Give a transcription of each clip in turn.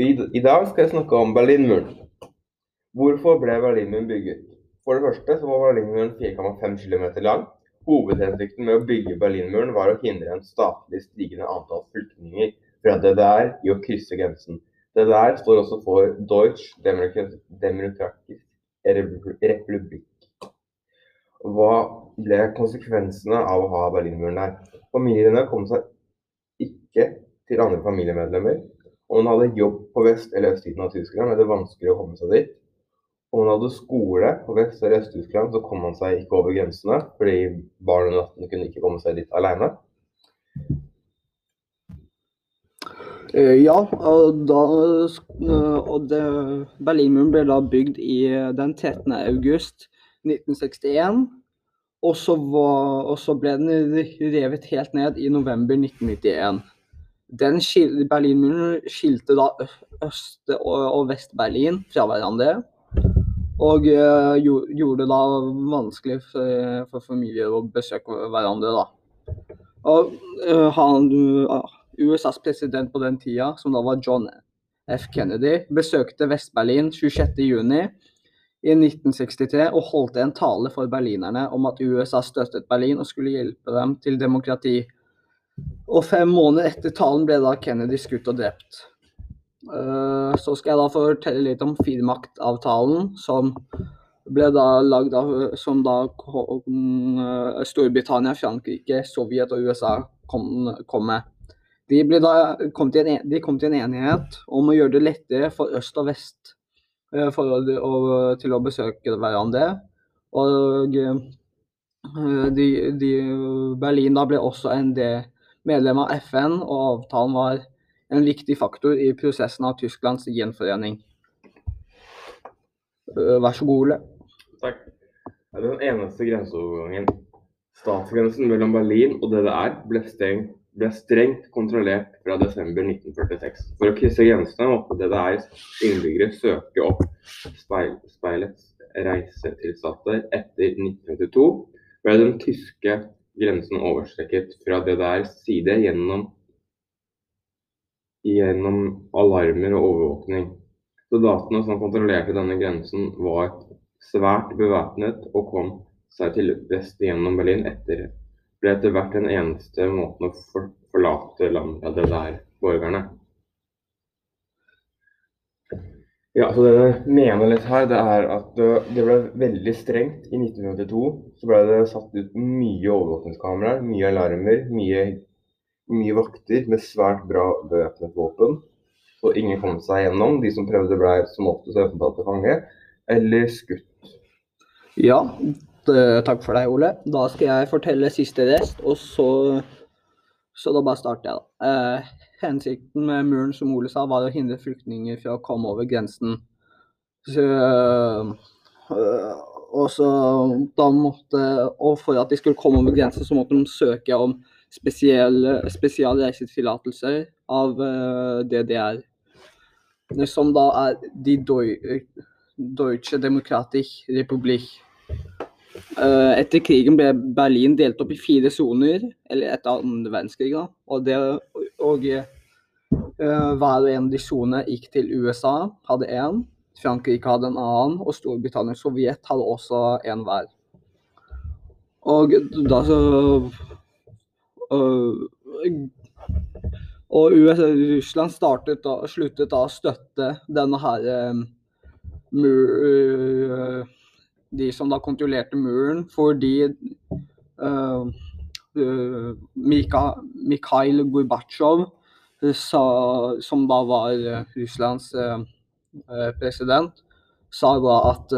Vi, I dag skal jeg snakke om Berlinmuren. Hvorfor ble Berlinmuren bygget? For det første så var Berlinmuren 4,5 km lang. Hovedhensikten med å bygge Berlinmuren var å hindre en statlig stigende antall flyktninger fra DDR i å krysse grensen. DDR står også for Deutsch Demokratisk Republikk. Hva ble konsekvensene av å ha Berlinmuren der? Familiene kom seg ikke til andre familiemedlemmer. Om man hadde jobb på vest- eller østsiden av Tyskland, er det vanskelig å komme seg dit. Om man hadde skole på vest- eller øst-Tyskland, så kom man seg ikke over grensene, fordi barn under natten kunne ikke komme seg dit alene. Eh, ja, og, da, eh, og det, Berlinmuren ble da bygd i den 13. august 1961. Og så, var, og så ble den revet helt ned i november 1991. Den Berlinmuren skilte da Øst- og, Vest-Berlin fra hverandre. Og uh, gjorde det da vanskelig for, for, familier å besøke hverandre. da. Og uh, han, uh, USAs president på den tida, som da var John F. Kennedy, besøkte Vest-Berlin 26.6 i 1963 og holdt en tale for berlinerne om at USA støttet Berlin og skulle hjelpe dem til demokrati. Og fem måneder etter talen ble da Kennedy skutt og drept. Uh, så skal jeg da fortelle litt om firmaktavtalen, som ble da lagd av som da uh, Storbritannia, Frankrike, Sovjet og USA kom, kom med. De, da, kom en, de, kom til en enighet om å gjøre det lettere for øst og vest uh, for å, til å besøke hverandre. Og de, de, Berlin da ble også en del medlem av FN, og avtalen var en viktig faktor i prosessen av Tysklands gjenforening. Øh, vær så god, Ole. Takk. Det er den eneste grenseovergangen. Statsgrensen mellom Berlin og DDR ble, stengt, ble strengt kontrollert fra desember 1946. For å krysse grensene måtte DDRs innbyggere søke opp speil, speilets reisetilsatte etter 1952 ble den tyske grensen overstreket fra DDRs side gjennom, gjennom alarmer og overvåkning. Soldatene som kontrollerte denne grensen var svært bevæpnet og kom seg til vest gjennom Berlin etter ble etter hvert den eneste måten å forlate landet av DDR-borgerne. Ja, så Det jeg mener litt her, det er at det ble veldig strengt. I 1982. så ble det satt ut mye overvåkningskameraer, mye alarmer, mye, mye vakter med svært bra bevæpnet våpen. Så ingen kom seg gjennom. De som prøvde, ble som oftest overfalt til fange eller skutt. Ja, takk for deg, Ole. Da skal jeg fortelle siste rest, og så, så da bare starter jeg, da. Hensikten med muren som Ole sa, var å hindre flyktninger fra å komme over grensen. Så, øh, og, så, måtte, og for at de skulle komme over grensen, så måtte de søke om spesialreisetillatelser av øh, DDR. Som da er de Deutsche Demokratisk Republikk. Uh, etter krigen ble Berlin delt opp i fire soner, eller etter andre verdenskrig. Da. Og, det, og uh, hver og en av de sonene gikk til USA, hadde én. Frankrike hadde en annen, og Storbritannia og Sovjet hadde også en hver. Og da så uh, Og USA, Russland startet da, sluttet da å støtte denne her mur de som da kontrollerte muren, fordi uh, uh, Mikhail Gorbatsjov, som da var Russlands uh, president, sa da at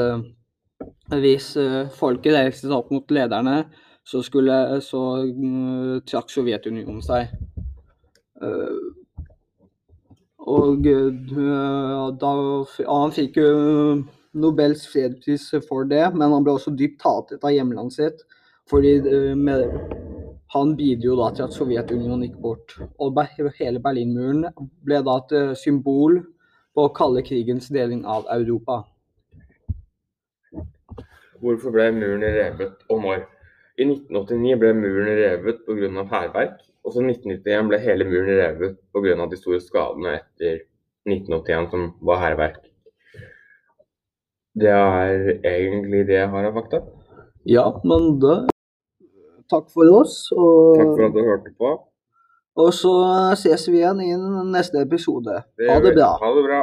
hvis folket reiste seg opp mot lederne, så, skulle, så trakk Sovjetunionen seg. og da, han fikk jo Nobels fredspris for det, men han ble også dypt hatet av hjemlandet sitt. fordi eh, med, han bidro da til at Sovjetunionen gikk bort. Og hele Berlinmuren ble da et eh, symbol på kalde krigens deling av Europa. Hvorfor ble muren revet, og når? I 1989 ble muren revet pga. hærverk. Og så i 1991 ble hele muren revet pga. de store skadene etter 1981 som var hærverk. Det er egentlig det jeg har av fakta. Ja, men da Takk for oss. Og, Takk for at du hørte på. og så ses vi igjen i neste episode. Ha det bra. Ha det bra.